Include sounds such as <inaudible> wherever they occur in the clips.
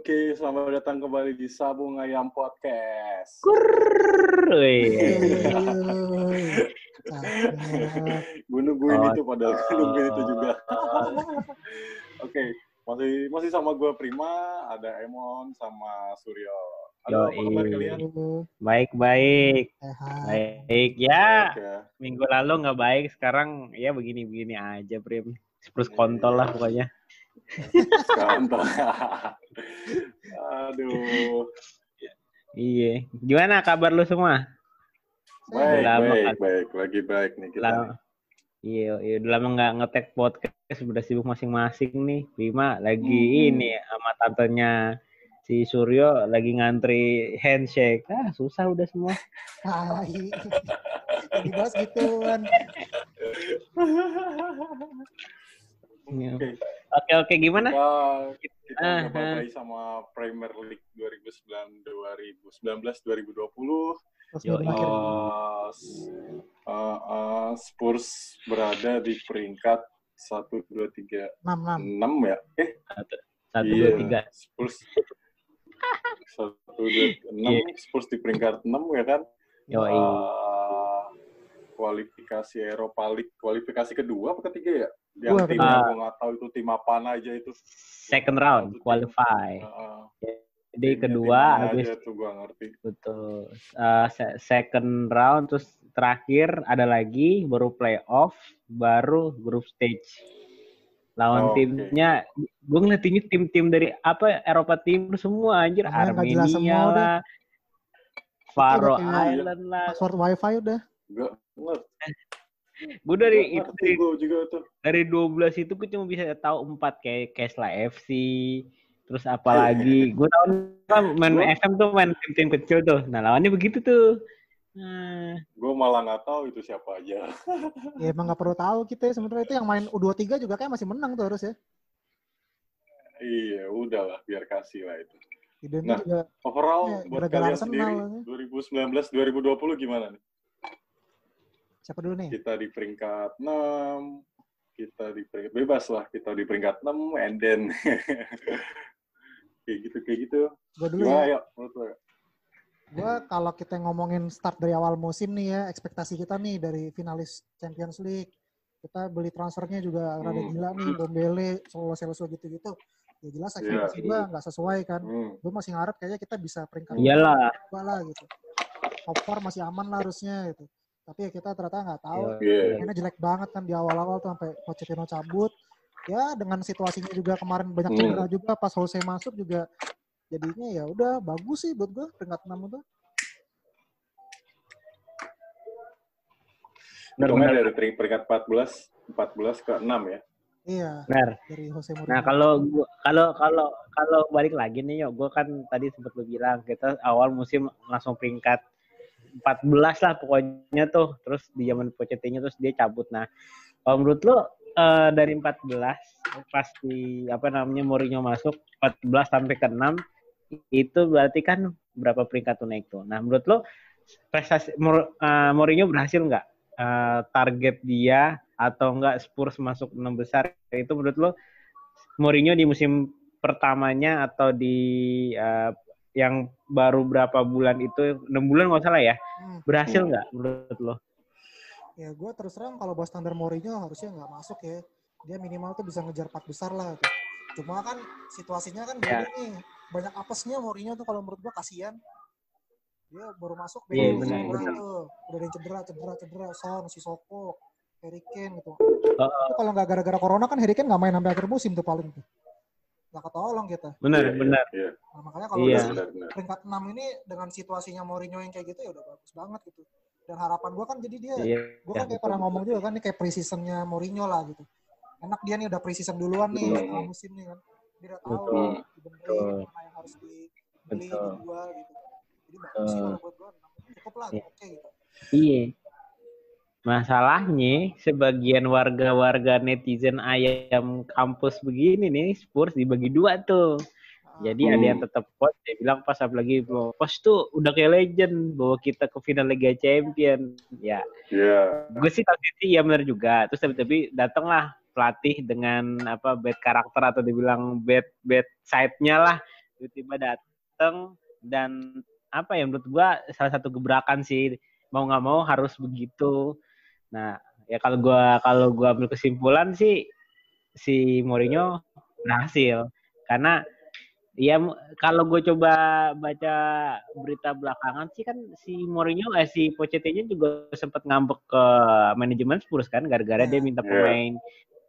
Oke, selamat datang kembali di Sabung Ayam Podcast. Kurr. Gue nungguin Oh, itu padahal gue nungguin itu juga. <laughs> Oke, masih masih sama gue Prima, ada Emon sama Suryo. Halo, apa kabar kalian? Baik, baik. Baik, ya. Oke. Minggu lalu nggak baik, sekarang ya begini-begini aja, Prim. Spurs kontol lah pokoknya. Tuh. <laughs> Aduh. Iya. Gimana kabar lu semua? Baik, Lama baik, kan. baik. Lagi baik nih kita. Lama. Iya, iya, udah lama nggak ngetek podcast, udah sibuk masing-masing nih. Prima lagi Hmm. ini sama tantenya si Suryo lagi ngantri handshake. Ah, susah udah semua. Tai. Dibahas gituan. <laughs> Iya. Oke. Oke, oke, gimana? Kita, kita Ah, ngebabai sama Premier League 2019 2020 Terus Yo. Uh, uh, uh, Spurs berada di peringkat 1, 2, 3, 6 6. 6 ya? Eh, Satu, iya. dua, tiga. Spurs 1, 2, 6, Spurs di peringkat 6 ya kan? Yoi. Uh, kualifikasi Eropa League, kualifikasi kedua apa ketiga ya? Yang timnya kedua. gue nggak tahu itu tim apaan aja itu. Second round, qualify. Uh, Jadi timnya kedua timnya habis aja tuh gue ngerti. betul Uh, se- second round terus terakhir ada lagi baru playoff baru group stage lawan Oke. timnya gue ngeliatinnya tim-tim dari apa Eropa Timur semua anjir semua Armenia udah. lah kayak- Island lah Password wifi udah. Gue dari Nggak itu dari, juga tuh. dari 12 itu gue cuma bisa tahu empat kayak Kesla FC terus apalagi gue tahu kan main Gua- FM tuh main tim-tim kecil tuh nah lawannya begitu tuh nah, Gue malah nggak tahu itu siapa aja. Ya emang nggak perlu tahu kita ya. sebenarnya itu yang main U23 juga kayak masih menang tuh harus ya. iya, udahlah biar kasih lah itu. Nah. juga Overall Ya, buat kalian sendiri ya. 2019 2020 gimana nih? Siapa dulu nih? Kita di peringkat 6, kita di peringkat bebas lah, kita di peringkat 6 and then <laughs> kayak gitu kayak gitu. Gue dulu Gimana ya. ya menurut lo? ya? Gue kalau kita ngomongin start dari awal musim nih ya, ekspektasi kita nih dari finalis Champions League. Kita beli transfernya juga rada Hmm. gila nih, Dombele, Solo Celso gitu-gitu. Ya jelas ekspektasi Iya. gue nggak sesuai kan. Hmm. Gue masih ngarep kayaknya kita bisa peringkat iyalah lah gitu. Top four masih aman lah harusnya gitu. Tapi ya kita ternyata nggak tahu. Iya. Mainnya jelek banget kan di awal-awal tuh sampai Pochettino cabut. Ya dengan situasinya juga kemarin banyak Hmm. cedera juga pas Jose masuk juga jadinya ya udah bagus sih buat gue peringkat 6 itu. Hitungnya dari pering- peringkat 14 14 ke 6 ya. Iya benar dari Jose Mourinho. Nah kalau gua kalau kalau kalau balik lagi nih yo, gue kan tadi sempat lu bilang kita awal musim langsung peringkat 14 lah pokoknya tuh, terus di zaman Pochettino terus dia cabut. Nah kalau menurut lu eh, dari 14 pas di apa namanya Mourinho masuk 14 sampai ke 6 itu berarti kan berapa peringkat tuh naik tuh. Nah menurut lu prestasi eh, Mourinho berhasil nggak eh, target dia atau enggak Spurs masuk enam besar itu menurut lo Mourinho di musim pertamanya atau di eh, yang baru berapa bulan itu enam bulan nggak salah ya Hmm. berhasil Hmm. nggak menurut lo? Ya gue terus terang kalau buat standar Mourinho harusnya nggak masuk ya. Dia minimal tuh bisa ngejar 4 besar lah. Tuh. Cuma kan situasinya kan Ya. gini nih. Banyak apesnya Mourinho tuh kalau menurut gue kasihan. Dia baru masuk beda benar, benar. tuh. Udah ada yang cedera, cedera, cedera. Son, si Soko, Harry Kane gitu. Itu kalau nggak gara-gara corona kan Harry Kane nggak main sampai akhir musim tuh paling tuh. Nggak ketolong kita. benar Iya, benar. Iya, Nah, makanya kalau Iya. udah benar benar. peringkat 6 ini dengan situasinya Mourinho yang kayak gitu ya udah bagus banget gitu. Dan harapan gue kan jadi dia Iya. gue kan kayak pernah ngomong juga kan ini kayak preseasonnya Mourinho lah gitu enak dia nih udah preseason duluan nih Betul. setelah musim nih kan dia udah tahu Betul. dibenerin Betul. mana yang harus dibeli Betul. dijual gitu jadi bagus sih kalau buat gue cukup lah Iya. oke gitu Iya. Masalahnya sebagian warga-warga netizen ayam kampus begini nih Spurs dibagi dua tuh. Jadi Hmm. ada yang tetap pos, dia bilang pas apalagi bahwa pos tuh udah kayak legend bawa kita ke final Liga Champion. Ya, Iya. gue sih tapi sih ya benar juga. Terus tapi, tapi datanglah pelatih dengan apa bad karakter atau dibilang bad bad side-nya lah tiba-tiba dateng dan apa ya menurut gua salah satu gebrakan sih mau nggak mau harus begitu. Nah ya kalau gua kalau gua ambil kesimpulan sih si Mourinho berhasil karena ya kalau gue coba baca berita belakangan sih kan si Mourinho eh si Pochettino juga sempat ngambek ke manajemen Spurs kan gara-gara dia minta Iya. pemain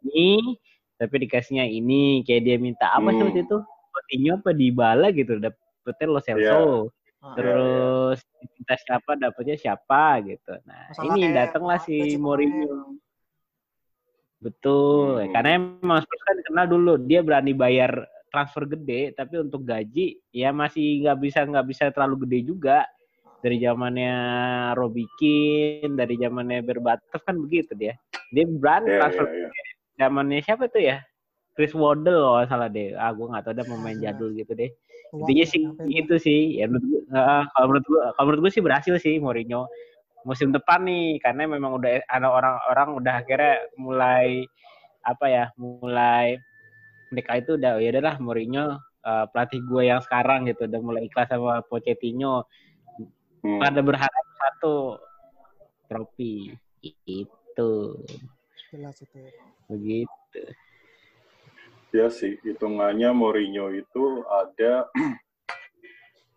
ini tapi dikasihnya ini kayak dia minta apa Hmm. waktu itu Coutinho apa Dybala gitu dapetnya Lo Celso Ah, terus minta siapa dapetnya siapa gitu nah Masalah ini kayak datanglah si. Mourinho Betul, Hmm. karena emang Spurs kan kenal dulu dia berani bayar transfer gede, tapi untuk gaji ya masih nggak bisa nggak bisa terlalu gede juga. Dari zamannya Robbie Keane, dari zamannya Berbatov kan begitu dia. Dia berani Iya, transfer iya, iya. zamannya siapa tuh ya? Chris Waddle kalau nggak salah deh. Ah, gue nggak tahu ada pemain Iya. jadul gitu deh. Intinya sih itu. itu sih. Ya menurut eh, kalau menurut gua, kalau menurut gua sih berhasil sih Mourinho musim depan nih karena memang udah ada orang-orang udah akhirnya mulai apa ya mulai mereka itu udah ya udahlah Mourinho eh, pelatih gue yang sekarang gitu udah mulai ikhlas sama Pochettino Hmm. pada berharap satu trofi itu Jelas itu. begitu Ya sih, hitungannya Mourinho itu ada <clears throat>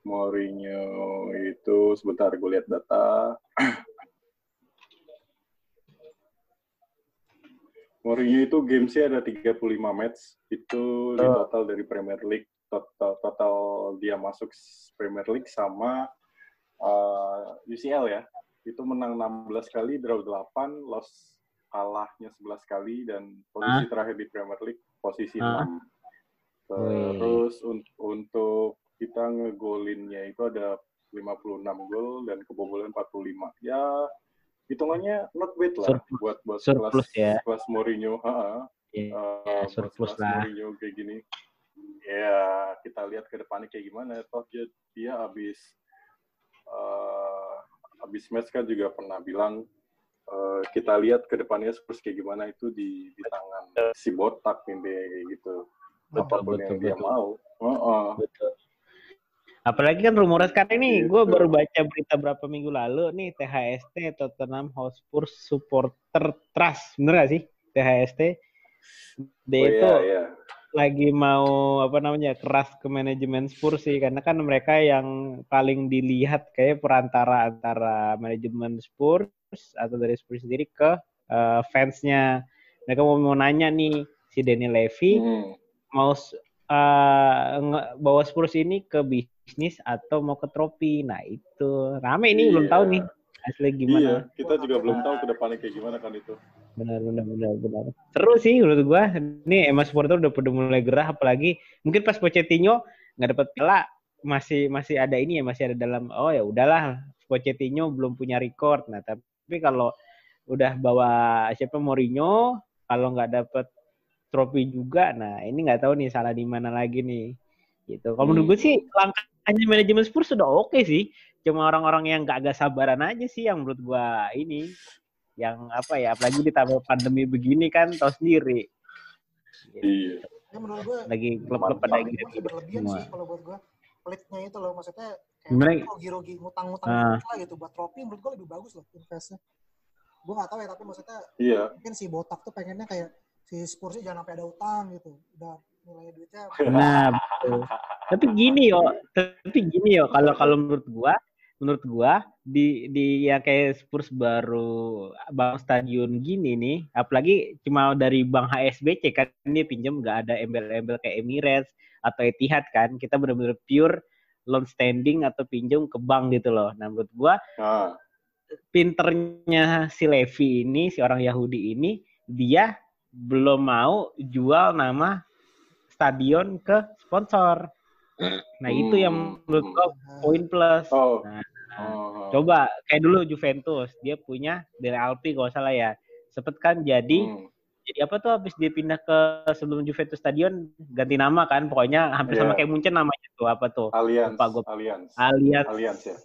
Mourinho itu sebentar gue lihat data. <clears throat> Mourinho itu gamesnya ada 35 match itu di Oh. total dari Premier League total total dia masuk Premier League sama uh, UCL ya itu menang 16 kali draw 8 loss kalahnya 11 kali dan posisi terakhir di Premier League posisi Hah? 6 Wih. terus un- untuk kita ngegolinnya itu ada 56 gol dan kebobolan 45 ya hitungannya not bad lah Surplus- buat buat surplus kelas ya. kelas Mourinho ha ya, Uh, surplus buat lah. Mourinho kayak gini. Ya, kita lihat ke depannya kayak gimana. Toh dia, dia habis uh, habis match kan juga pernah bilang uh, kita lihat ke depannya Spurs kayak gimana itu di, di tangan si botak kayak gitu. Betul, Apa pun betul, yang dia betul. mau. Heeh. Betul. Apalagi kan rumornya sekarang ini, gue Gitu. baru baca berita berapa minggu lalu nih THST Tottenham Hotspur Supporter Trust, bener gak sih THST? Dia Oh, itu iya, iya. lagi mau apa namanya keras ke manajemen Spurs sih, karena kan mereka yang paling dilihat kayak perantara antara manajemen Spurs atau dari Spurs sendiri ke eh, fansnya. Mereka mau mau nanya nih si Danny Levy Hmm. mau nge- bawa Spurs ini ke bisnis atau mau ke trofi. Nah itu rame ini belum Iya. tahu nih asli Iya, gimana. kita juga belum tahu ke depannya kayak gimana kan itu. Benar benar benar benar. Seru sih menurut gua. Ini emang supporter udah pada mulai gerah apalagi mungkin pas Pochettino nggak dapat piala masih masih ada ini ya masih ada dalam oh ya udahlah Pochettino belum punya record. Nah tapi kalau udah bawa siapa Mourinho kalau nggak dapet trofi juga, nah ini nggak tahu nih salah di mana lagi nih. Gitu. Kalau menurut gue sih langkahnya manajemen Spurs sudah oke sih. Cuma orang-orang yang nggak agak sabaran aja sih yang menurut gua ini yang apa ya apalagi ditambah pandemi begini kan tahu sendiri Iya. Ya menurut gue lagi klub-klub pada gitu berlebihan semua sih kalau buat gue. Pelitnya itu loh maksudnya Gimana? kayak rugi-rugi ngutang-ngutang Ah. lah gitu buat trofi menurut gue lebih bagus loh investnya. Gue gak tahu ya tapi maksudnya Iya. mungkin si botak tuh pengennya kayak si Spursnya jangan sampai ada utang gitu. Udah nilai duitnya <laughs> nah betul. tapi gini yo tapi gini yo kalau kalau menurut gua menurut gua di di yang kayak Spurs baru bang stadion gini nih apalagi cuma dari Bang HSBC kan dia pinjam nggak ada embel-embel kayak Emirates atau Etihad kan kita benar-benar pure loan standing atau pinjam ke bank gitu loh nah menurut gua Nah, pinternya si Levi ini, si orang Yahudi ini, dia belum mau jual nama stadion ke sponsor. Nah, itu yang menurut gua poin plus. oh. Nah, oh. Coba kayak dulu Juventus, dia punya Dele Alpi kalau salah ya. Sempet kan jadi Hmm. Jadi apa tuh habis dia pindah ke sebelum Juventus Stadion ganti nama kan, pokoknya hampir sama Iya. kayak Munchen namanya tuh apa tuh? Allianz, Lupa gua. Allianz, Allianz Allianz ya.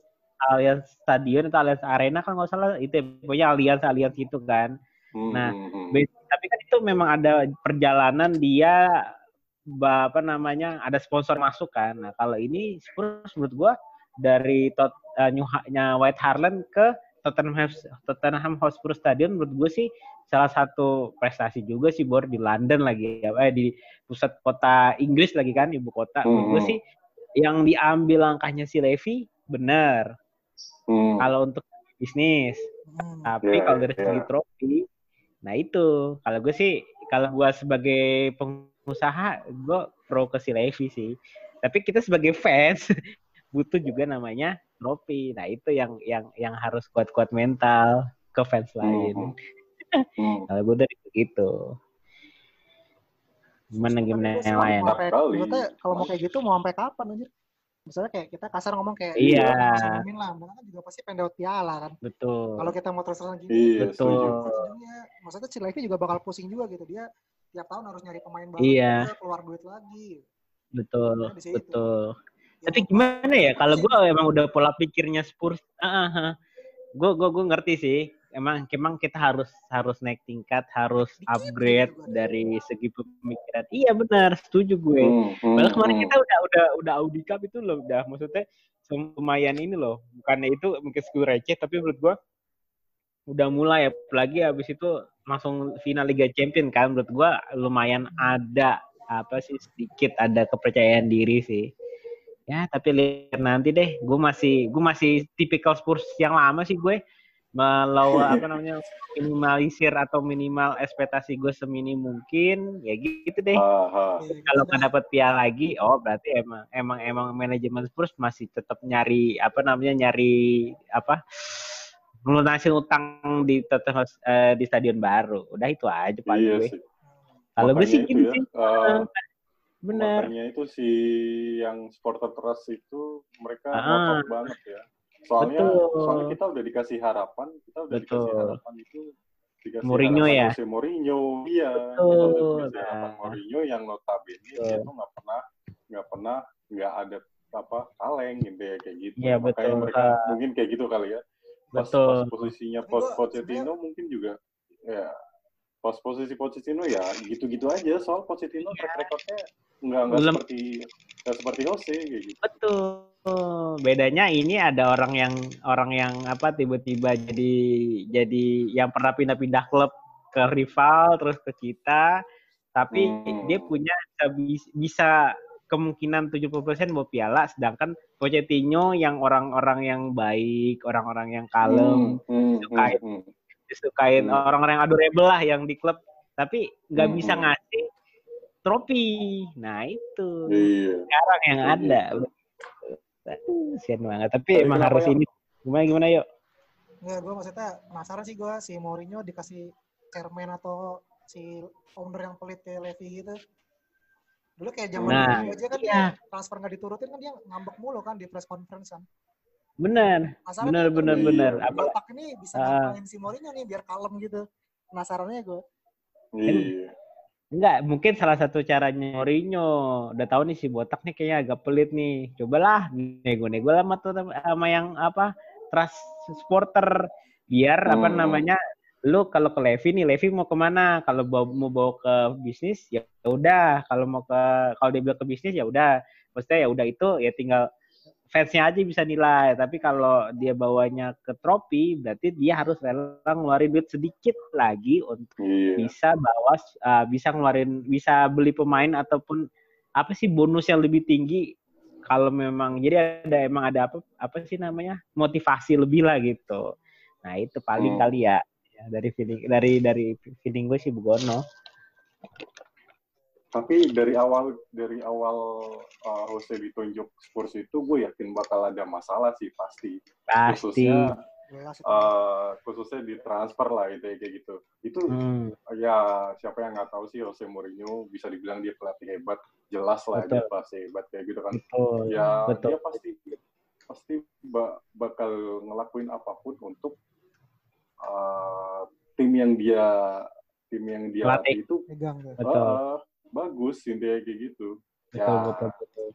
Allianz Stadion atau Allianz Arena kan nggak salah itu ya, pokoknya Allianz Allianz itu kan. Hmm, Nah, hmm, hmm. Tapi kan itu memang ada perjalanan dia apa namanya ada sponsor masuk kan. Nah kalau ini Spurs menurut gua dari tot, uh, New Ha- nya White Hart Lane ke Tottenham Hotspur, Tottenham Hotspur Stadium menurut gue sih salah satu prestasi juga sih Bor di London lagi ya eh, di pusat kota Inggris lagi kan ibu kota menurut gue Hmm. sih yang diambil langkahnya si Levy benar Hmm. kalau untuk bisnis Hmm. tapi Iya, kalau dari iya. segi trofi nah itu kalau gue sih kalau gue sebagai pengusaha gue pro ke si Levy sih tapi kita sebagai fans <laughs> butuh juga namanya trofi nah itu yang yang yang harus kuat-kuat mental ke fans lain Hmm. <laughs> kalau gue dari begitu gimana gimana Terus yang lain maksudnya kalau mau kayak gitu mau sampai kapan anjir? Misalnya kayak kita kasar ngomong kayak Iya. Min lah, mereka kan juga pasti pengen dapat piala kan. betul Kalau kita mau terus-terusan gini, Iya, betul ujungnya maksudnya si juga bakal pusing juga gitu. Dia tiap tahun harus nyari pemain baru, Iya. juga, keluar duit lagi. betul Nah, betul tapi gimana ya kalau gue emang udah pola pikirnya Spurs ah gue gue gue ngerti sih emang emang kita harus harus naik tingkat harus Dikit upgrade dari segi pemikiran. Iya benar setuju gue. Hmm, hmm, Padahal kemarin hmm. kita udah udah udah Audi Cup itu loh udah maksudnya lumayan ini loh. Bukannya itu mungkin skill receh tapi menurut gua udah mulai. Apalagi habis itu langsung final Liga Champion kan menurut gua lumayan ada apa sih sedikit ada kepercayaan diri sih ya tapi lihat nanti deh. Gue masih gue masih tipikal Spurs yang lama sih gue. Melawan <laughs> apa namanya minimalisir atau minimal ekspektasi gue semini mungkin ya gitu deh. Kalau nggak dapet piala lagi, oh berarti emang emang emang manajemen Spurs masih tetap nyari apa namanya nyari apa melunasi utang di Tottenham Hotspur- eh, di stadion baru. Udah itu aja paling Iya gue. Kalau gue sih itu gini ya, sih, eh, bener. Makanya itu si yang supporter trust itu mereka Ah. ngotot banget ya. Soalnya Betul. soalnya kita udah dikasih harapan, kita udah dikasih Betul. harapan itu dikasih Mourinho ya? Jose Mourinho, iya. Betul. Kita udah dikasih harapan Nah. Mourinho yang notabene dia tuh nggak pernah nggak pernah nggak ada apa kaleng gitu ya kayak gitu. Iya, Makanya betul. mereka Ah. mungkin kayak gitu kali ya. Pas, Betul. pas posisinya Pochettino mungkin juga ya pas posisi Pochettino ya gitu-gitu aja soal Pochettino track recordnya nggak nggak Belum. seperti nggak seperti Jose gitu. Betul. Bedanya ini ada orang yang orang yang apa tiba-tiba jadi jadi yang pernah pindah-pindah klub ke rival terus ke kita, tapi Hmm. dia punya bisa- kemungkinan 70% mau piala sedangkan Pochettino yang orang-orang yang baik, orang-orang yang kalem, Hmm, hmm, hmm, hmm. Disukain Hmm. orang-orang yang adorable lah yang di klub, tapi nggak Hmm, bisa ngasih trofi. Nah, itu Iya. sekarang yang Kayak ada. Aduh, sian banget. Tapi Tapi emang harus ya? ini. Gimana gimana yuk? Nggak, gue maksudnya penasaran sih gue si Mourinho dikasih chairman atau si owner yang pelit kayak Levy gitu. Dulu kayak zaman Nah, dulu aja kan iya. dia transfer nggak diturutin kan dia ngambek mulu kan di press conference kan. Bener, Penasaran bener, nih, bener, Apa? otak ini bisa Ah. ngapain si Mourinho nih biar kalem gitu. Penasarannya gue. Iya. Enggak, mungkin salah satu caranya Mourinho. Udah tahu nih si botak nih kayaknya agak pelit nih. Cobalah nego-nego lah sama, tuh- sama yang apa trust supporter biar apa Hmm. namanya lu kalau ke Levi nih Levi mau ke mana kalau bawa- mau bawa ke bisnis ya udah kalau mau ke kalau dia bilang ke bisnis ya udah maksudnya ya udah itu ya tinggal fansnya aja bisa nilai tapi kalau dia bawanya ke trofi berarti dia harus rela ngeluarin duit sedikit lagi untuk Iya. bisa bawa uh, bisa ngeluarin bisa beli pemain ataupun apa sih bonus yang lebih tinggi kalau memang jadi ada emang ada apa apa sih namanya motivasi lebih lah gitu nah itu paling Hmm. kali ya Ya, dari feeling dari dari feeling gue sih Bugono Tapi dari awal dari awal uh, Jose ditunjuk Spurs itu gue yakin bakal ada masalah sih pasti. pasti Khususnya uh, khususnya di transfer lah itu kayak gitu. Itu Hmm, ya siapa yang nggak tahu sih Jose Mourinho bisa dibilang dia pelatih hebat, jelas lah dia Betul. pasti hebat kayak gitu kan. betul Ya betul dia pasti pasti ba- bakal ngelakuin apa pun untuk uh, tim yang dia tim yang dia Pelatih. latih itu Pegang uh, bagus intinya kayak gitu. betul ya. betul betul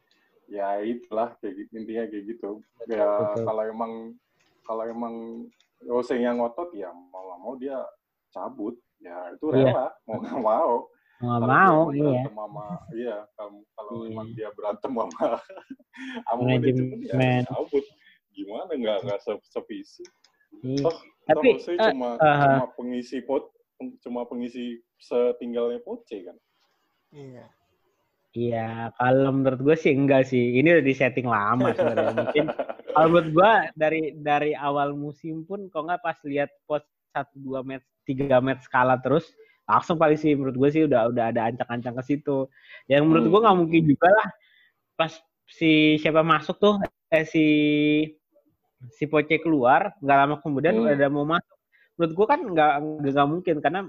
Ya itulah kayak gitu, intinya kayak gitu. Ya betul. kalau emang kalau emang Jose yang ngotot ya mau nggak mau dia cabut ya itu Iya. rela mau nggak mau Nggak Kalau mau, dia iya. sama iya kalau kalau Iya. emang dia berantem sama <laughs> sama Manajemen. ya cabut gimana nggak nggak se- sevisi Iya. toh Tapi, toh eh, cuma eh, cuma pengisi pot cuma pengisi setinggalnya poce kan Iya. Iya, kalau menurut gue sih enggak sih. Ini udah di setting lama sebenarnya. Mungkin kalau menurut gue dari dari awal musim pun kok nggak pas lihat post satu dua match tiga match skala terus langsung paling sih menurut gue sih udah udah ada ancang-ancang ke situ. Yang menurut gue nggak mungkin juga lah pas si siapa masuk tuh eh si si Poce keluar nggak lama kemudian Hmm. udah ada mau masuk. Menurut gue kan nggak nggak mungkin karena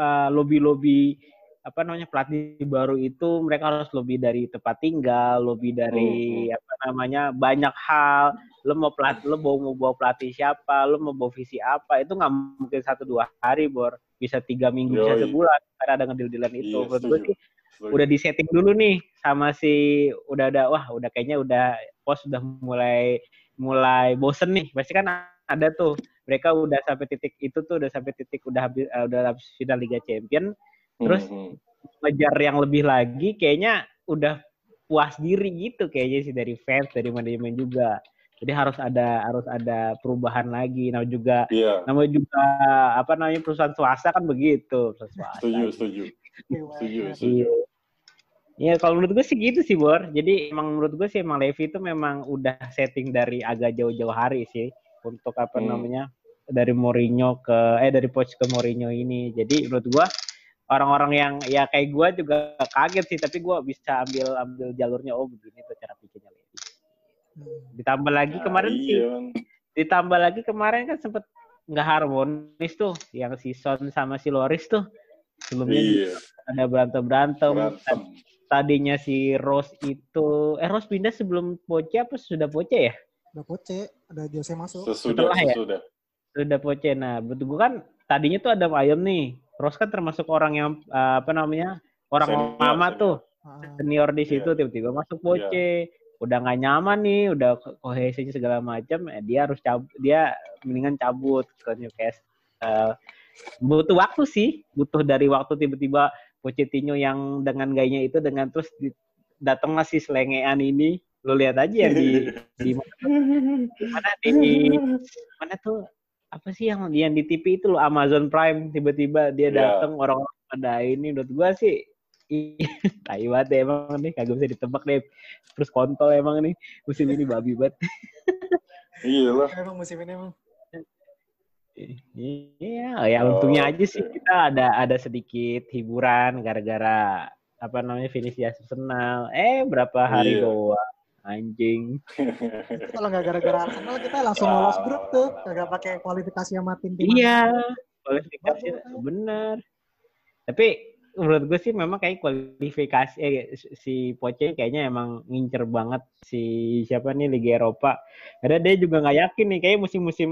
uh, lobby-lobby apa namanya pelatih baru itu mereka harus lebih dari tempat tinggal, lebih dari apa namanya banyak hal. Lo mau pelatih, lo mau, mau bawa pelatih siapa, lo mau bawa visi apa, itu nggak mungkin satu dua hari, bor. Bisa tiga minggu, bisa Yoi. sebulan. Karena ada ngedil-dilan itu. Iya, Menurut sih udah di setting dulu nih sama si udah ada wah udah kayaknya udah pos udah mulai mulai bosen nih. Pasti kan ada tuh mereka udah sampai titik itu tuh udah sampai titik udah habis uh, udah habis final Liga Champion terus Hmm, hmm. ngejar yang lebih lagi kayaknya udah puas diri gitu kayaknya sih dari fans dari manajemen juga jadi harus ada harus ada perubahan lagi nah juga iya namanya juga apa namanya perusahaan swasta kan begitu perusahaan swasta setuju setuju setuju setuju Iya. Iya, kalau menurut gue sih gitu sih, Bor. Jadi emang menurut gue sih emang Levi itu memang udah setting dari agak jauh-jauh hari sih untuk apa Hmm. namanya dari Mourinho ke eh dari Poch ke Mourinho ini. Jadi menurut gue orang-orang yang ya kayak gue juga kaget sih, tapi gue bisa ambil ambil jalurnya oh begini tuh cara pikirnya Levi. Hmm. Ditambah lagi Nah, kemarin sih iya, kan. ditambah lagi kemarin kan sempet nggak harmonis tuh yang si Son sama si Loris tuh sebelumnya iya ada berantem berantem berantem tadinya si Rose itu eh Rose pindah sebelum Poche apa sudah Poche ya Udah poce, ada Jose masuk. sesudah Setelah ya? sudah Poche nah betul gue kan tadinya tuh ada Ayam nih Rose kan termasuk orang yang eh, apa namanya orang Senior, lama senior. tuh. Ah, senior di situ Iya. tiba-tiba masuk Poche udah nggak nyaman nih udah ko- kohesinya segala macam eh, dia harus cabut dia mendingan cabut. Ke Newcastle Eh, butuh waktu sih. Butuh dari waktu tiba-tiba Pochettino yang dengan gayanya itu dengan terus di, datanglah si selengean ini. Lo lihat aja yang di di <laughs> mana di mana tuh apa sih yang yang di TV itu lo Amazon Prime tiba-tiba dia Iya. datang orang pada ini menurut gua sih ih, <laughs> tai banget deh emang nih kagak bisa ditebak deh terus kontol emang nih musim ini babi banget <laughs> iya lah Emang musim ini emang. iya ya untungnya aja sih Oke. kita ada ada sedikit hiburan gara-gara apa namanya finish di Arsenal eh berapa hari Iya. doang anjing kalau nggak gara-gara Arsenal kita langsung Ah. lolos grup tuh. Kagak pakai kualifikasi sama tim-tim. Iya, kualifikasi benar. Tapi menurut gue sih memang kayak kualifikasi eh, si Poche kayaknya emang ngincer banget si siapa nih Liga Eropa. Karena dia juga nggak yakin nih kayak musim-musim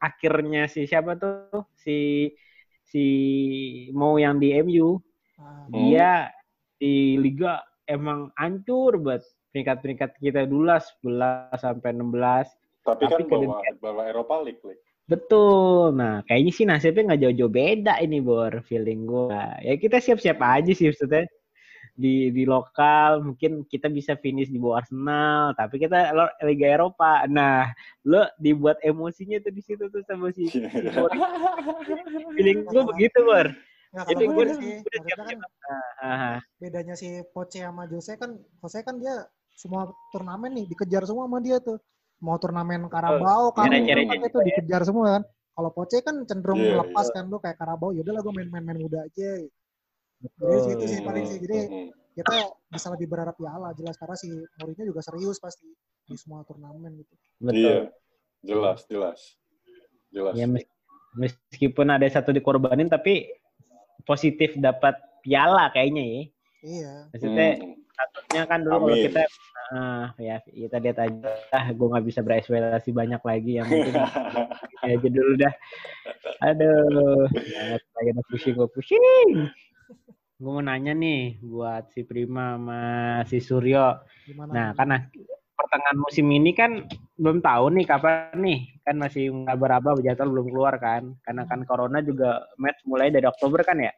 akhirnya si siapa tuh si si mau yang di MU Ah, dia di liga emang hancur banget peringkat-peringkat kita dulu lah 11 sampai 16 tapi Tapi kan bawa bawa Eropa League League. Betul. Nah, kayaknya sih nasibnya nggak jauh-jauh beda ini, Bor. Feeling gue. Ya kita siap-siap aja sih maksudnya. Di, di lokal mungkin kita bisa finish di bawah Arsenal, tapi kita lo- Liga Eropa. Nah, lo dibuat emosinya tuh di situ tuh sama si, si Bor. Feeling gue begitu, Bor. Nggak, Jadi gue udah sih, maksudnya kan siap-siap. Ah, ah. bedanya si Poche sama Jose kan, Jose kan dia semua turnamen nih dikejar semua sama dia tuh. Mau turnamen Karabau, Karabau Nyari-nyari itu dikejar semua kan. Kalau Poche kan cenderung Iya, lepas kan lu kayak Karabau, yaudah lah gue main-main muda aja. Jadi situ sih paling sih. Jadi kita bisa lebih berharap piala jelas karena si Mourinho juga serius pasti di semua turnamen gitu. Betul. Iya, jelas, jelas, jelas. Ya mes- meskipun ada satu dikorbanin tapi positif dapat piala kayaknya ya. Iya. Maksudnya Hmm. Statusnya kan dulu kalau kita ah ya kita lihat aja ah gue nggak bisa berekspektasi banyak lagi yang penting <laughs> ini aja dulu dah. Aduh banget lagi pusing gue pusing. Gue mau nanya nih buat si Prima sama si Suryo. Gimana? nah karena pertengahan musim ini kan belum tahu nih kapan nih kan masih nggak berapa jadwal belum keluar kan. Karena kan corona juga match mulai dari Oktober kan ya?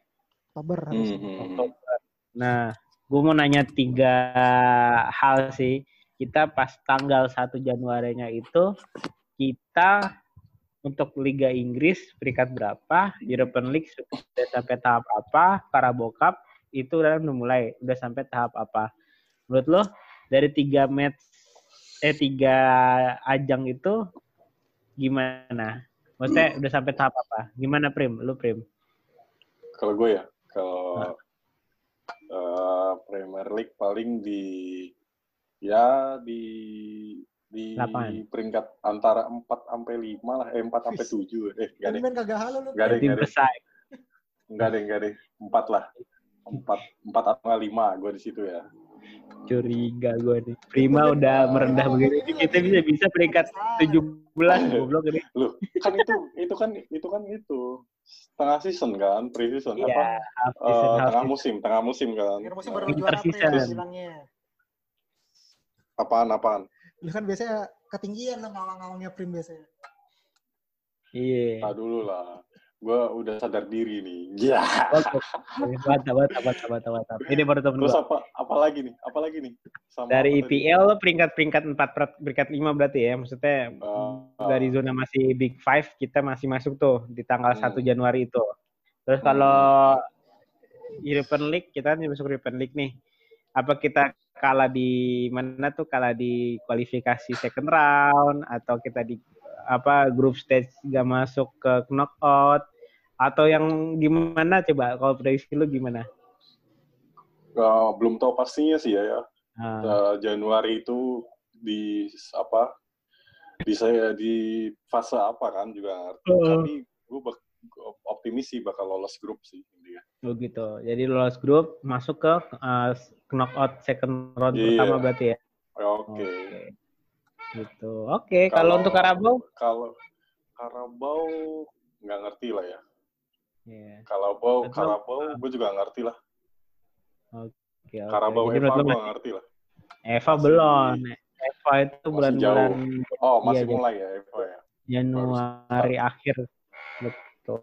Oktober Hmm, hmm, hmm. Oktober. Nah, gue mau nanya tiga hal sih. Kita pas tanggal 1 Januarinya itu kita untuk Liga Inggris peringkat berapa, European League sudah sampai tahap apa, Carabao Cup itu udah mulai, udah sampai tahap apa. Menurut lo dari tiga match eh tiga ajang itu gimana? Maksudnya udah sampai tahap apa? Gimana Prim? Lu Prim? Kalau gue ya, kalau eh, Premier League paling di ya di di Delapan. peringkat antara 4 sampai 5 lah, eh 4 sampai 7. Eh, enggak deh. Kagak halo lu. Enggak deh, enggak deh. Enggak deh, enggak deh. 4 lah. 4 4 atau 5 gue di situ ya. Curiga gue nih. Prima udah merendah begini. Kita bisa bisa peringkat 17 goblok ini. Loh, kan itu itu kan itu kan itu setengah season kan, pre-season apa? Iya, Eh, season, half tengah season. musim, tengah musim kan. Akhir musim baru juara bilangnya. Apaan apaan? Lu kan biasanya ketinggian lah ngawang-ngawangnya Prim biasanya. Iya. Tak dulu lah. Gue udah sadar diri nih. Ya. Mantap, mantap, mantap, mantap, mantap, mantap. Ini baru temen Terus gua. apa apa lagi nih? Apa lagi nih? Sama Dari? IPL peringkat-peringkat 4, peringkat 5 berarti ya. Maksudnya Ah, ah. dari zona masih Big Five kita masih masuk tuh di tanggal Hmm. 1 Januari itu. Terus kalau European League kita kan masuk European League nih. Apa kita kalah di mana tuh kalah di kualifikasi second round atau kita di apa grup stage gak masuk ke knockout atau yang gimana coba kalau prediksi lu gimana? Ah, belum tahu pastinya sih ya. ya. Ah, Eh, Januari itu di apa? Di saya di fase apa kan juga ngerti. Oh. Tapi gue optimis sih bakal lolos grup sih intinya. oh gitu. Jadi lolos grup masuk ke uh, knockout second round Iya. pertama berarti ya. Oke. Oke. Gitu. Oke, kalau Kalau- untuk Karabau? Kalau Karabau nggak ngerti lah ya. Iya. Karabau, Atau- Karabau gue juga nggak ngerti lah. Oke, oke. Karabau Jadi Eva gue masih- nggak ngerti lah. Eva masih- belum. Eva itu bulan-bulan Oh masih Iya, mulai ya Eva ya. Januari akhir. Betul.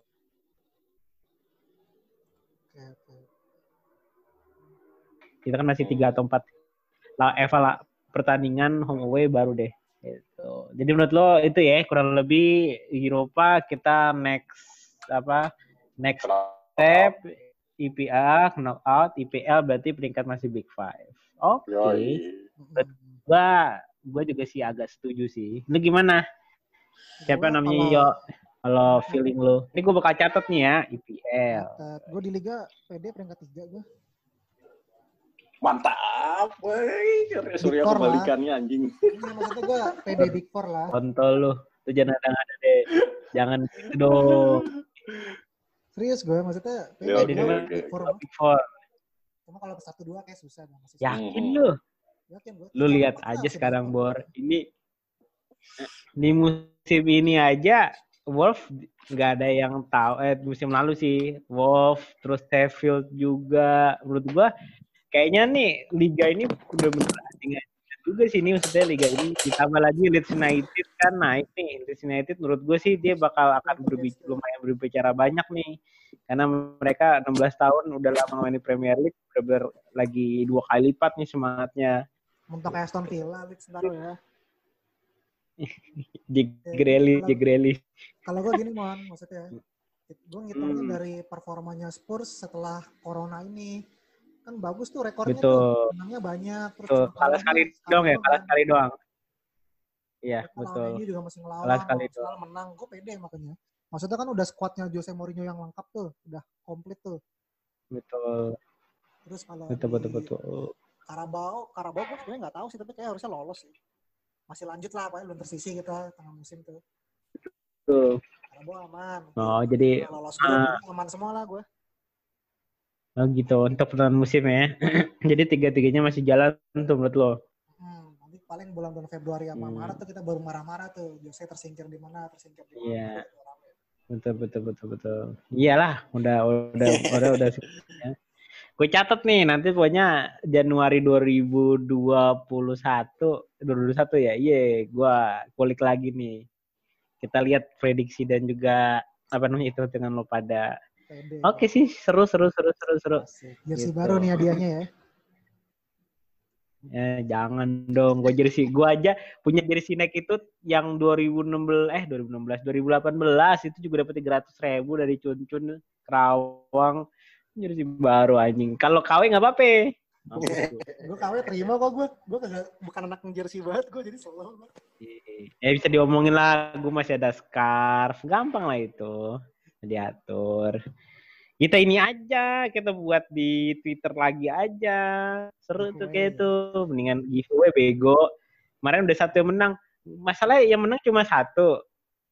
Kita kan masih tiga atau empat. Lah Eva lah pertandingan home away baru deh. Gitu. Jadi menurut lo itu ya kurang lebih Eropa kita next apa next step IPA knockout IPL berarti peringkat masih Big Five. Oke. Mm-mm. Gua gua juga sih agak setuju sih. Lu gimana? Siapa Gua namanya kalau- Yo? Kalau feeling lu. Ini gua bakal catat nih ya IPL. Gue di Liga PD peringkat 3 gue. Mantap, woi. Surya Dikor lah. kebalikannya anjing. Ini maksudnya gue PD Big Four lah. Kontol lu. Tuh jangan ada deh. Jangan gitu dong. Serius gue maksudnya PD Ya, oke. Big Four. Big Four. Cuma kalau ke satu dua kayak susah masih susah. Yakin Hmm. lu? Yakin gue. Lu lihat aja sekarang Bor. Ini di musim ini aja Wolf nggak ada yang tahu eh musim lalu sih Wolf terus Sheffield juga menurut gua kayaknya nih liga ini udah bener asing juga sih ini maksudnya liga ini ditambah lagi Leeds United kan naik nih Leeds United menurut gue sih dia bakal akan berbicara lumayan berbicara banyak nih karena mereka 16 tahun udah lama main di Premier League bener lagi dua kali lipat nih semangatnya Mentok kayak Aston Villa, Leeds ntar ya. <laughs> Jig Grealish. Kalau gue gini mon, maksudnya gue ngitungnya Hmm. dari performanya Spurs setelah Corona ini kan bagus tuh rekornya Betul. tuh menangnya banyak terus cuma kalah sekali doang ya, kalah sekali doang. Iya, betul. MU juga masih ngelawan Kalah sekali Arsenal menang gue pede makanya maksudnya kan udah squadnya Jose Mourinho yang lengkap tuh udah komplit tuh Betul. terus kalau Betul, betul, betul. Carabao Carabao gue sebenarnya nggak tahu sih tapi kayak harusnya lolos sih masih lanjut lah apa belum tersisi kita tengah musim tuh Betul. Carabao aman Oh, jadi lolos jadi aman semua lah gue oh gitu untuk pertengahan musim ya. <clears throat> jadi tiga-tiganya masih jalan tuh menurut lo. Hmm, nanti paling bulan-bulan Februari sama Hmm. Maret tuh kita baru marah-marah tuh. Jose tersingkir di mana, tersingkir di mana. Iya. Baru rame. Betul, betul, betul, betul. Iyalah, udah, udah, <laughs> udah, udah. ya. Gue catat nih, nanti pokoknya Januari 2021, 2021 ya, iya, gue kulik lagi nih. Kita lihat prediksi dan juga apa namanya itu dengan lo pada Pede. Oke sih, seru seru seru seru seru. Jersey Gitu. baru nih hadiahnya ya. Eh, jangan dong, gue jersey gue aja punya jersey Nike itu yang 2016 eh 2016 2018 itu juga dapat 300 ribu dari Cun-Cun Kerawang jersey baru anjing. Kalau KW nggak apa-apa. <laughs> Gue KW terima kok gue. Gue kagak bukan anak jersey banget gue jadi selalu. Ya bisa diomongin lah, gue masih ada scarf, gampang lah itu diatur. Kita ini aja, kita buat di Twitter lagi aja. Seru tuh kayak itu. Mendingan giveaway bego. Kemarin udah satu yang menang. Masalahnya yang menang cuma satu.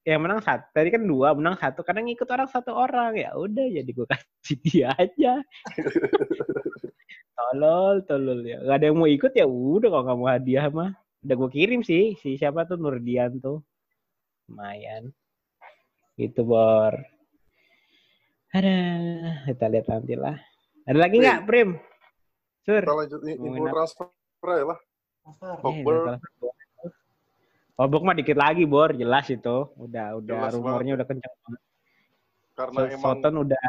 Yang menang satu. Tadi kan dua, menang satu. Karena ngikut orang satu orang. Ya udah, jadi gue kasih <laughs> dia aja. <laughs> tolol, tolol ya. Gak ada yang mau ikut ya udah kalau nggak mau hadiah mah. Udah gue kirim sih. Si siapa tuh Nurdian tuh. Lumayan. Gitu, Bor. Ada, kita lihat nanti lah. Ada lagi nggak, Prim? Sur. Kita lanjut info transfer ya lah. Oh. Eh, transfer. Hogber mah dikit lagi, Bor. Jelas itu. Udah, udah Jelas rumornya udah kencang banget. Karena So- emang Soton udah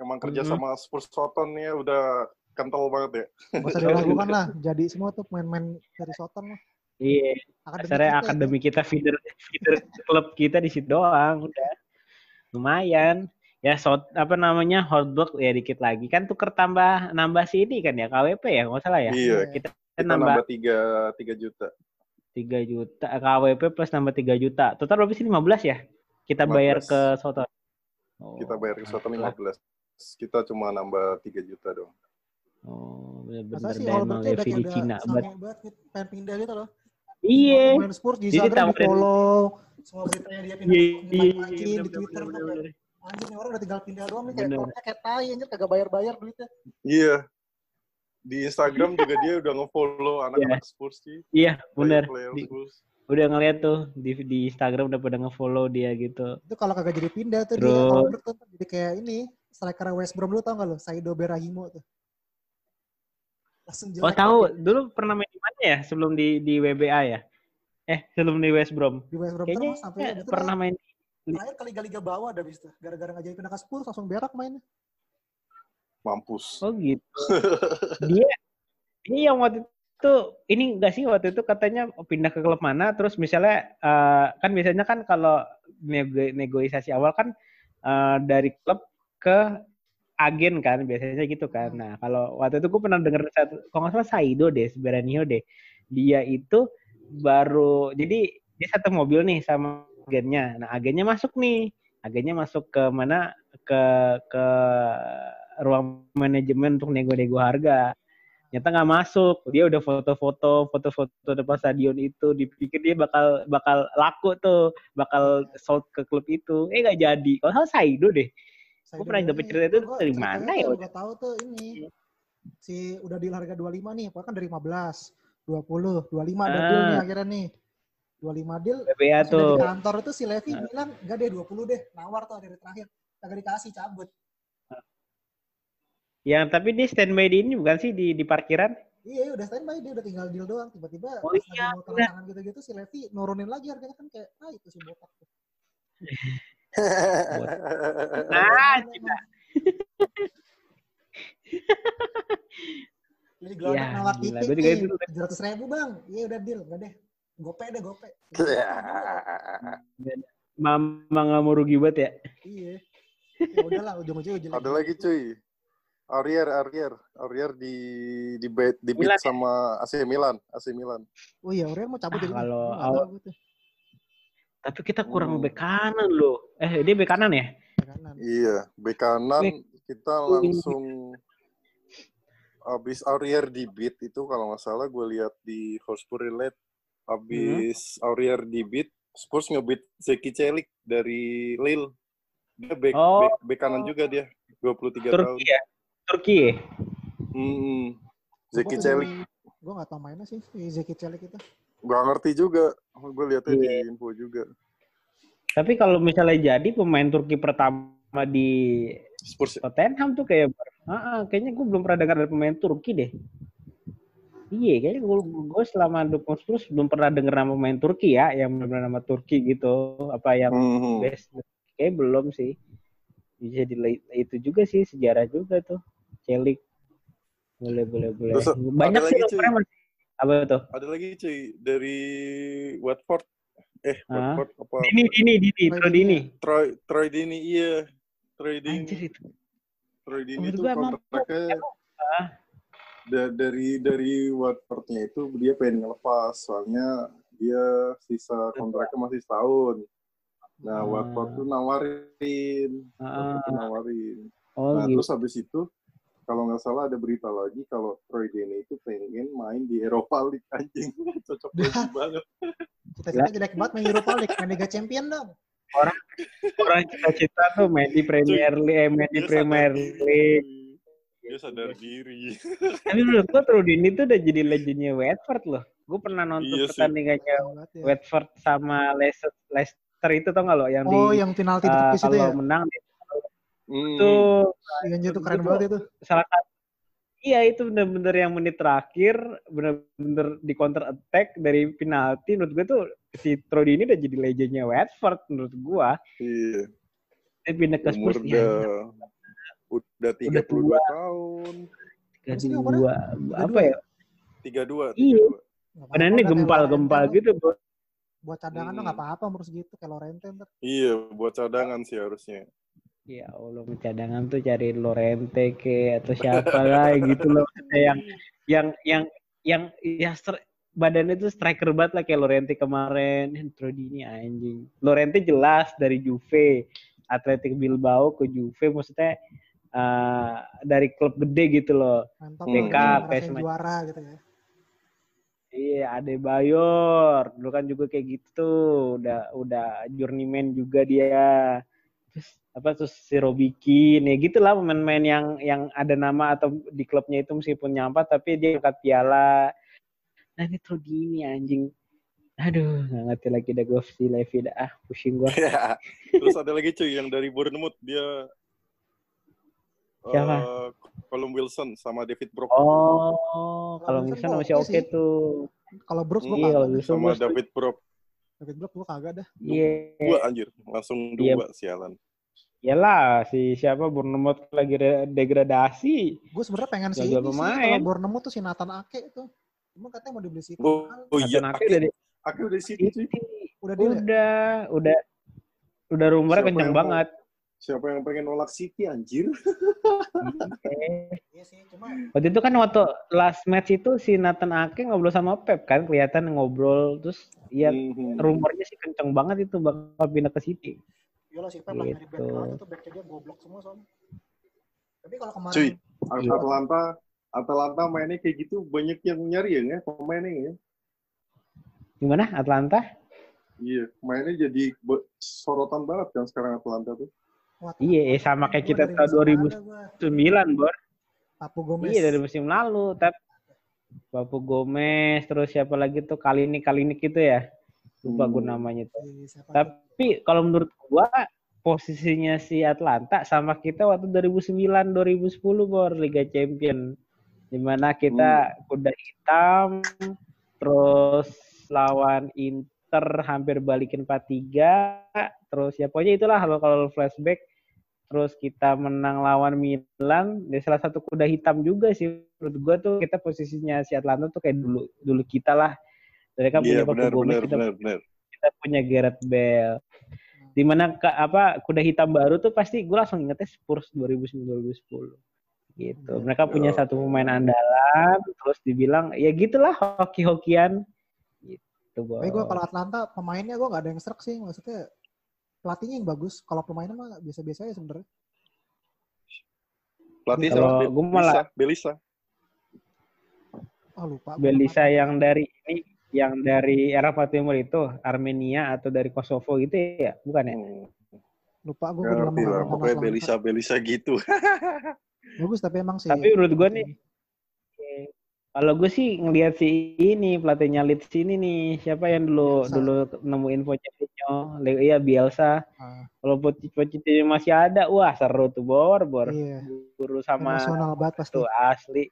emang kerja sama Spurs Soton ya udah kental banget ya. Gak usah <laughs> diragukan lah. Jadi semua tuh pemain-pemain dari Soton lah. iya, Akademi kita ya. akademi kita feeder feeder <laughs> klub kita di situ doang udah. Lumayan. Ya, so, apa namanya? Hotdog ya dikit lagi. Kan tuker tambah nambah si ini kan ya, KWP ya, nggak salah ya. Iya, Kita, kita nambah nambah tiga tiga juta. 3 juta, KWP plus nambah 3 juta. Total berapa sih 15 ya? Kita bayar 15. ke Soton. Oh, Kita bayar ke Soton lah. 15. Kita cuma nambah tiga juta dong. Oh, sih kalau emang Levi di Cina. banget gitu, pengen pindah gitu loh. iya. Pemain Spurs di Jadi Instagram di follow. Semua beritanya dia pindah Iya, iya, di bener, Twitter. bener, tuh bener, nih orang udah tinggal pindah doang nih kayak klubnya kayak tai anjir kagak bayar-bayar duitnya. Iya. Di Instagram juga dia udah nge-follow anak-anak Spurs sih. Iya, Di- Spurs. Udah ngeliat tuh di di Instagram udah pada nge-follow dia gitu. Itu kalau kagak jadi pindah tuh dia Terus- Albert tuh jadi kayak ini striker West Brom lu tau gak lu? Saido Berahimo tuh. Langsung jelek. Oh, tahu. Dulu pernah main di mana ya sebelum di di WBA ya? Eh, sebelum di West Brom. di West Brom Kayaknya terus sampai itu pernah dah. main terakhir kali liga bawah ada bis tuh. Gara-gara nggak jadi pindah ke Spurs langsung berak mainnya. Mampus. Oh gitu. <laughs> dia dia yang waktu itu ini enggak sih waktu itu katanya pindah ke klub mana terus misalnya eh, kan biasanya kan kalau nego- negosiasi awal kan eh, dari klub ke agen kan biasanya gitu kan. Nah kalau waktu itu gue pernah denger satu, kalau nggak salah Saido deh, Beranio deh. Dia itu baru jadi dia satu mobil nih sama agennya. Nah agennya masuk nih, agennya masuk ke mana ke ke ruang manajemen untuk nego-nego harga. Nyata nggak masuk. Dia udah foto-foto, foto-foto depan stadion itu. Dipikir dia bakal bakal laku tuh, bakal sold ke klub itu. Eh nggak jadi. Kalau salah Saido deh. Saido pernah dapet cerita itu dari mana ya? Gua tahu tuh ini. Si udah di harga 25 nih, pokoknya kan dari 15, 20, 25 ada Ah. deal nih akhirnya nih. 25 deal, udah tuh. di kantor itu si Levi bilang, enggak deh 20 deh, nawar tuh dari terakhir. Kagak dikasih, cabut. Yang tapi dia standby di ini bukan sih di di parkiran? Iya, udah standby, dia udah tinggal deal doang. Tiba-tiba Oh iya, mau tangan gitu-gitu, si Levi nurunin lagi harganya kan kayak, ah itu si botak. tuh. Ah, Emang. Jadi Ya, gelodok nawar nih, itu- 700 ribu bang. Iya udah deal, enggak deh. Gope deh, gope. <laughs> Mama nggak mau rugi banget ya? Iya. Ya udahlah, ujung-ujungnya jelek. Ada lagi cuy. Aurier, Aurier, Aurier di di beat di beat ya? sama AC Milan, AC Milan. Oh iya, Aurel mau cabut Ah, jadi. kalau awal- gitu. Tapi kita kurang Hmm. bek kanan loh. Eh, dia bek kanan ya? Kanan. Iya, bek kanan Bek- kita langsung habis Aurier di beat itu kalau nggak salah gue lihat di Hotspur Relate habis Hmm. Aurier di beat Spurs ngebeat Zeki Celik dari Lille. Dia bek Oh. bek, bek kanan juga dia, 23 tahun. Turki ya? Turki ya? Hmm, Zeki Gua Celik. Gue gak tau mainnya sih, si Zeki Celik itu. Gak ngerti juga. Gue lihatnya Iya. di info juga. Tapi kalau misalnya jadi pemain Turki pertama di Spurs Tottenham tuh kayak ah, ah, kayaknya gue belum pernah dengar dari pemain Turki deh. Iya, kayaknya gue, gue selama dukung Spurs belum pernah denger nama pemain Turki ya, yang benar nama Turki gitu, apa yang Hmm. best. Kayak belum sih. bisa di itu juga sih sejarah juga tuh celik boleh boleh boleh Terus, banyak sih cuy. masih apa tuh Ada lagi cuy dari Watford. Eh? Watford apa? Dini Dini Dini Troy Troy Dini. Dini Troy Troy Dini iya. Troy Dini. anjir itu Troy Dini itu kontraknya dari dari Watfordnya itu dia pengen ngelepas soalnya dia sisa kontraknya masih setahun. Nah, Ah. Watford tuh nawarin, Ah, tuh nawarin. oh Nah, gitu terus habis itu kalau nggak salah ada berita lagi kalau Troy Deeney itu pengen main di Eropa League anjing. <laughs> Cocok banget. <laughs> Cita-cita jelek banget main Europa League, main Liga Champion dong. orang cita-cita tuh main di Premier League eh, main di Premier. League Dia sadar diri. <laughs> tapi menurut gua Troy Dini tuh udah jadi legendnya Watford loh gue pernah nonton Iya pertandingannya ya. Watford sama Leicester, Leicester itu tau gak lo yang Oh, di yang penalti eh, tipis itu kalau ya. menang Hmm. itu Iya, anjir, itu keren itu- banget itu. salah satu iya itu bener-bener yang menit terakhir bener-bener di counter attack dari penalti menurut gue tuh si Troy ini udah jadi legendnya Watford menurut gua Iya. dia pindah ke Spurs ya, udah udah 32 tahun. tiga Sini dua apa ya 32, 32. Iya. Badannya kayak gempal-gempal gitu bro Buat cadangan tuh Hmm. nggak apa-apa umur segitu kayak Lorente ntar. Iya, buat cadangan sih harusnya. Ya Allah, cadangan tuh cari Lorente ke atau siapa lah gitu loh. Yang yang yang yang ya badannya tuh striker banget lah kayak Lorente kemarin. Trodini anjing. Lorente jelas dari Juve, Athletic Bilbao ke Juve maksudnya eh, dari klub gede gitu loh. Mantap ngerasain PSM. juara gitu ya. Iya, Adebayor. Dulu kan juga kayak gitu tuh. Udah udah journeyman juga dia. Terus apa terus si Robikin ya gitulah pemain-pemain yang yang ada nama atau di klubnya itu meskipun nyampah tapi dia angkat piala. Nah ini tuh gini anjing. Aduh, nggak ngerti lagi dah gue si Levi dah. Ah, pusing gue. <laughs> Terus ada lagi cuy yang dari Bournemouth dia Siapa? eh, Colum Wilson sama David Brock Oh, kalau Wilson masih oke tuh. Kalau Brooks gua Iya, kagak. sama gue. David Brock David Brooks gua kagak dah. Iya. dua anjir langsung Iya. dua sialan Iyalah, si siapa Bournemouth lagi re- degradasi. Gue sebenarnya pengen sih kalau Bournemouth tuh si Nathan Ake itu. Cuma katanya mau dibeli City. oh, oh iya Nathan Ake udah di- Ake udah di City cuy Udah? Udah, udah, udah rumornya kencang mau? Siapa yang pengen nolak City anjir <laughs> Iya sih, cuma Waktu itu kan waktu last match itu si Nathan Ake ngobrol sama Pep kan, kelihatan ngobrol terus ya rumornya sih kencang banget itu bakal pindah ke City. Yolah si Pep lah nyari back Gitu. itu backnya dia goblok semua soalnya. Tapi kalau kemarin cuy Iya. Atalanta Atalanta mainnya kayak gitu banyak yang nyari ya pemainnya ya Gimana Atlanta? iya mainnya jadi sorotan banget kan sekarang Atalanta tuh Iya, eh, sama kayak kita tahun musim lalu 2009, gua. Bor. Papu Gomez. Iya dari musim lalu, tapi Papu Gomez, terus siapa lagi tuh kali ini kali ini gitu ya. Lupa gue Hmm. namanya tuh. Iya, siapa? Tapi kalau menurut gua posisinya si Atlanta sama kita waktu 2009 2010 Bor Liga Champion. Di mana kita kuda hitam terus lawan Inter hampir balikin 4-3 terus ya pokoknya itulah kalau kalau flashback terus kita menang lawan Milan ya salah satu kuda hitam juga sih menurut gua tuh kita posisinya si Atlanta tuh kayak dulu dulu kita lah mereka iya punya Papu Gomez kita kita punya Gareth Bale. Di mana ke, apa kuda hitam baru tuh pasti gue langsung ingetnya Spurs 2009-2010 gitu. Mereka punya Ya. satu pemain andalan, terus dibilang ya gitulah hoki-hokian gitu. Gue kalau Atlanta pemainnya gue nggak ada yang serak sih. Maksudnya pelatihnya yang bagus. Kalau pemainnya mah biasa-biasa ya sebenarnya. pelatih? Be- gua malah- Belisa Oh lupa. Belisa lupa. yang dari ini yang dari Eropa Timur itu Armenia atau dari Kosovo gitu ya, bukan ya? Hmm, Lupa gue ngerti lah lama pokoknya Belisa Belisa gitu <laughs> Bagus tapi emang sih. Tapi menurut gua nih, Kalau gue sih ngelihat si ini pelatihnya Leeds ini nih siapa yang dulu Bielsa. dulu nemuin Pochettino, Le- iya Bielsa. Ah, Kalau Poch- Pochettino masih ada, wah seru tuh bor bor. iya. Guru sama Emosional banget pasti. tuh asli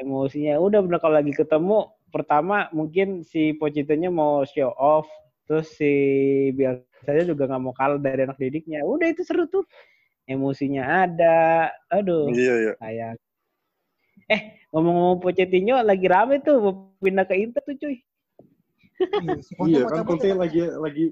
emosinya. Udah bener kalau lagi ketemu pertama mungkin si Pochettino mau show off, terus si Bielsa juga nggak mau kalah dari anak didiknya. Udah itu seru tuh. emosinya ada. Aduh, Iya, iya. sayang. Eh, ngomong-ngomong Pochettino lagi rame tuh mau pindah ke Inter tuh cuy. Iya, <laughs> Iya kan Conte lagi lagi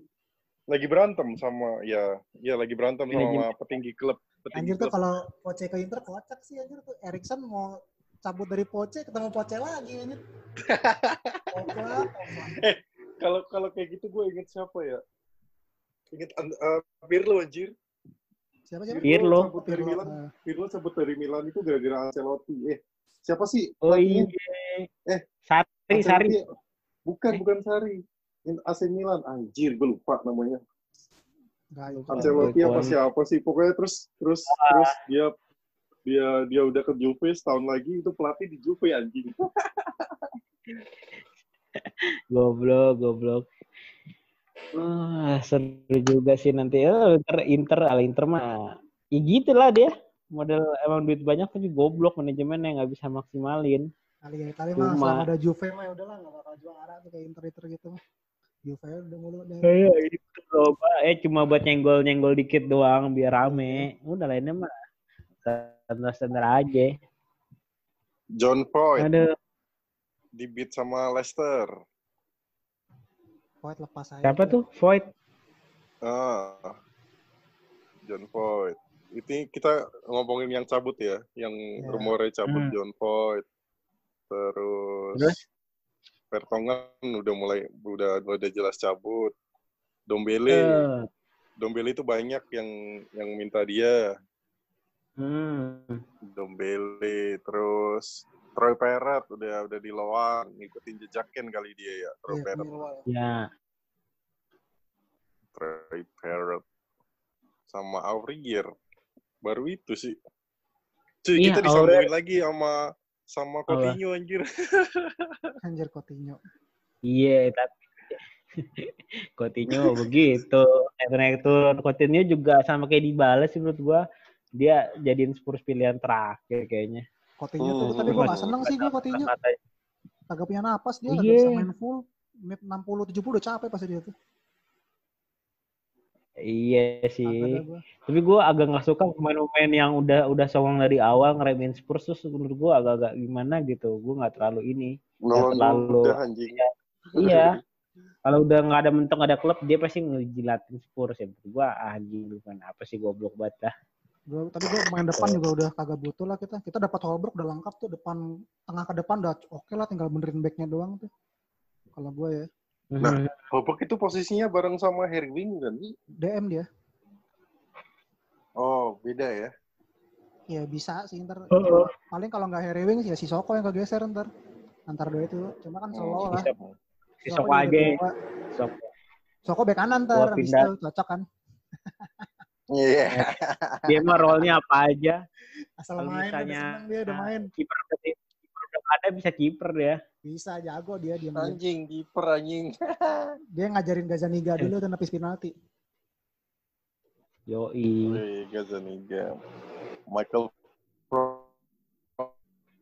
lagi berantem sama ya ya lagi berantem Lagi- sama petinggi klub petinggi Anjir tuh kalau Poche ke Inter kocak sih anjir tuh. Erikson mau cabut dari Poche ketemu Poche lagi anjir. Kocak. <laughs> Kalau kalau kayak gitu gue inget siapa ya? Inget uh, Pirlo anjir. Siapa siapa? Pirlo. cabut dari Pirlo. Milan. Nah, Pirlo cabut dari Milan itu gara-gara Ancelotti. Eh, siapa sih? Oh iya. Eh, Sari, Sari. Ancelotti. Bukan, bukan Sari. In- AC Milan. Anjir, gue lupa namanya. Enggak, ya. Ancelotti apa siapa sih? Pokoknya terus terus terus dia dia dia udah ke Juve setahun lagi itu pelatih di Juve anjing. <laughs> Goblok, goblok. Wah, seru juga sih nanti. Eh, Inter, Inter, ala Inter mah. Ya gitu lah dia. Model emang duit banyak tapi goblok manajemen yang nggak bisa maksimalin. Kali ya, kali mah selama ada Juve mah ya udahlah enggak bakal juara tuh kayak Inter-Inter gitu mah. Juve udah mulu deh. Kayak itu coba eh cuma buat nyenggol-nyenggol dikit doang biar rame. Udah lainnya mah standar-standar aja. John Foyt Aduh, dibit sama Leicester. Void lepas aja. siapa tuh? Void. Ah. John Foyt. Itu kita ngomongin yang cabut ya, yang Ya. rumornya cabut Hmm. John Foyt. Terus, Terus? Vertonghen udah mulai udah udah jelas cabut. Dombele, Eh, Dombele itu banyak yang yang minta dia. hmm. Dombele, terus Troy Parrott udah udah di Loang, ngikutin jejakin kali dia ya, Troy Iya, Parrott. Ya, Troy Parrott sama Aurier baru itu sih cuy Iya, kita disambungin lagi sama sama Coutinho anjir <laughs> Anjir Coutinho. iya tapi <laughs> Coutinho begitu. Naik turun Coutinho juga sama kayak Dybala sih menurut gua. Dia jadiin Spurs pilihan terakhir kayaknya. Coutinho tuh, Hmm. tapi gue gak seneng sih gue Coutinho. Kagak punya napas dia, Iya. kagak bisa main full. Menit 60 70 udah capek pasti dia tuh. Iya sih. Tapi gue agak nggak suka pemain-pemain yang udah udah songong dari awal ngeremehin Spurs terus menurut gue agak-agak gimana gitu. Gue nggak terlalu ini. nolong terlalu- udah anjing Iya. <laughs> Kalau udah nggak ada mentok nggak ada klub dia pasti ngejilatin Spurs ya. Menurut gue ah bukan apa sih goblok banget dah. Gua, tapi gue main depan juga udah kagak butuh lah kita. Kita dapat Holbrook udah lengkap tuh depan tengah ke depan udah oke lah tinggal benerin backnya doang tuh. Kalau gue ya Nah. Hobok itu posisinya bareng sama Harry Wing kan DM dia. oh beda ya Ya bisa sih ntar. Oh. Paling kalau nggak Harry Wings ya si Soko yang kegeser ntar. Antar dua itu. Cuma kan slow lah. Bisa si Soko aja. Soko. Soko bek kanan ntar. Abis pindah. itu cocok kan. iya Dia mah role-nya apa aja. Asal Kalau main misalnya- dia udah nah, main. Kiper ada bisa kiper dia. Bisa jago dia diam. anjing kiper anjing <laughs> Dia ngajarin Gazaniga dulu tuh nepis penalti. Yoi. Wih, Gazaniga Michael Pro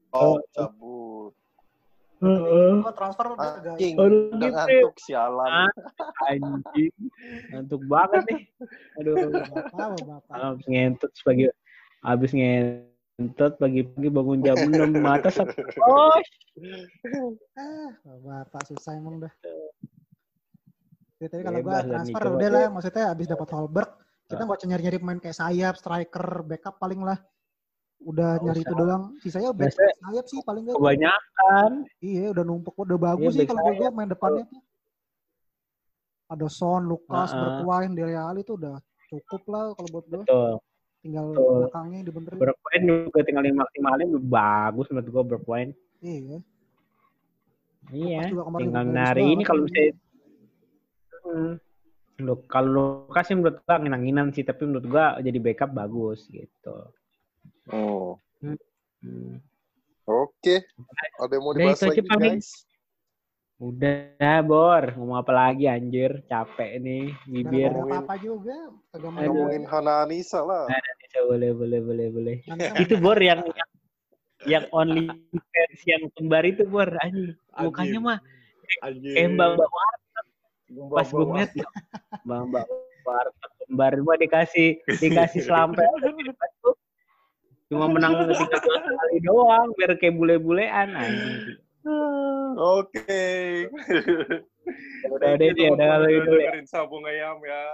Oh. oh, cabut Gua transfer udah anjing Aduh, udah gitu. ngantuk sialan. Anjing. Ngantuk banget nih. Aduh. apa bapak. Habis ngentut pagi habis ngentut pagi-pagi bangun jam <laughs> 6 mata sak. Oh, Ah, bapak susah emang dah. Jadi tadi kalau gua lah nih, transfer coba. udah lah, maksudnya abis dapat Holberg, kita nggak usah nyari-nyari pemain kayak sayap, striker, backup paling lah. Udah nyari usah. itu doang. Sisanya back Biasanya sayap sih paling nggak. kebanyakan. Iya, udah numpuk, udah bagus Iya, sih kalau gua main depannya tuh. Ada Son, Lukas, Heeh. Bergwijn, Dele Alli tuh udah cukup lah kalau buat gua. Betul. Tinggal Betul. belakangnya dibenerin. Berpoin juga tinggal dimaksimalin bagus menurut gua berpoin. Iya. Iya. Tinggal nari ini kalau misalnya Hmm. Loh, kalau Lukas sih menurut gua nginang-nginan sih, tapi menurut gua jadi backup bagus gitu. oh Hmm. oke ada yang mau dibahas lagi guys Udah, Bor. Ngomong apa lagi anjir? Capek nih bibir. ada apa-apa juga. Ngomongin Hana Anissa lah Bisa, boleh, boleh, boleh, boleh. Itu Bor yang yang, yang only fans yang kembar itu Bor anjing. Mukanya mah kayak Mbak Mbak Mbak- pas gue ngeliat. Mbak Mbak Barca kembar cuma dikasih dikasih selampe cuma menang <laughs> 13 kali doang biar kayak bule-bulean anjing. <laughs> Oke. Udah deh dia udah udah gitu ya. dengerin sabung ayam ya.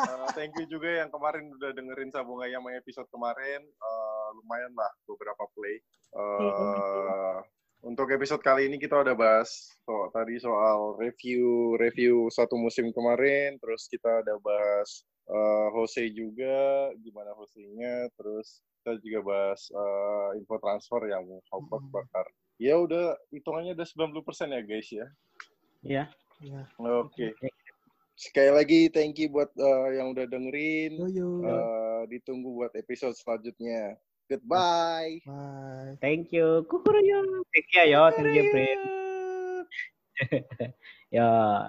Uh, thank you juga yang kemarin udah dengerin sabung ayam episode kemarin. Uh, lumayan lah beberapa play. Uh, untuk episode kali ini kita udah bahas so, tadi soal review review satu musim kemarin, terus kita udah bahas uh, Jose juga gimana Jose-nya, terus kita juga bahas uh, info transfer yang Howard Hmm. bakar. Ya udah hitungannya udah 90% ya guys ya. Iya. Ya. Oke. Sekali lagi thank you buat uh, yang udah dengerin. Yo yo. Uh, ditunggu buat episode selanjutnya. Goodbye. Bye. Thank you. Kukuruyo. Thank you yo, thank you, Prin. <laughs> Yo.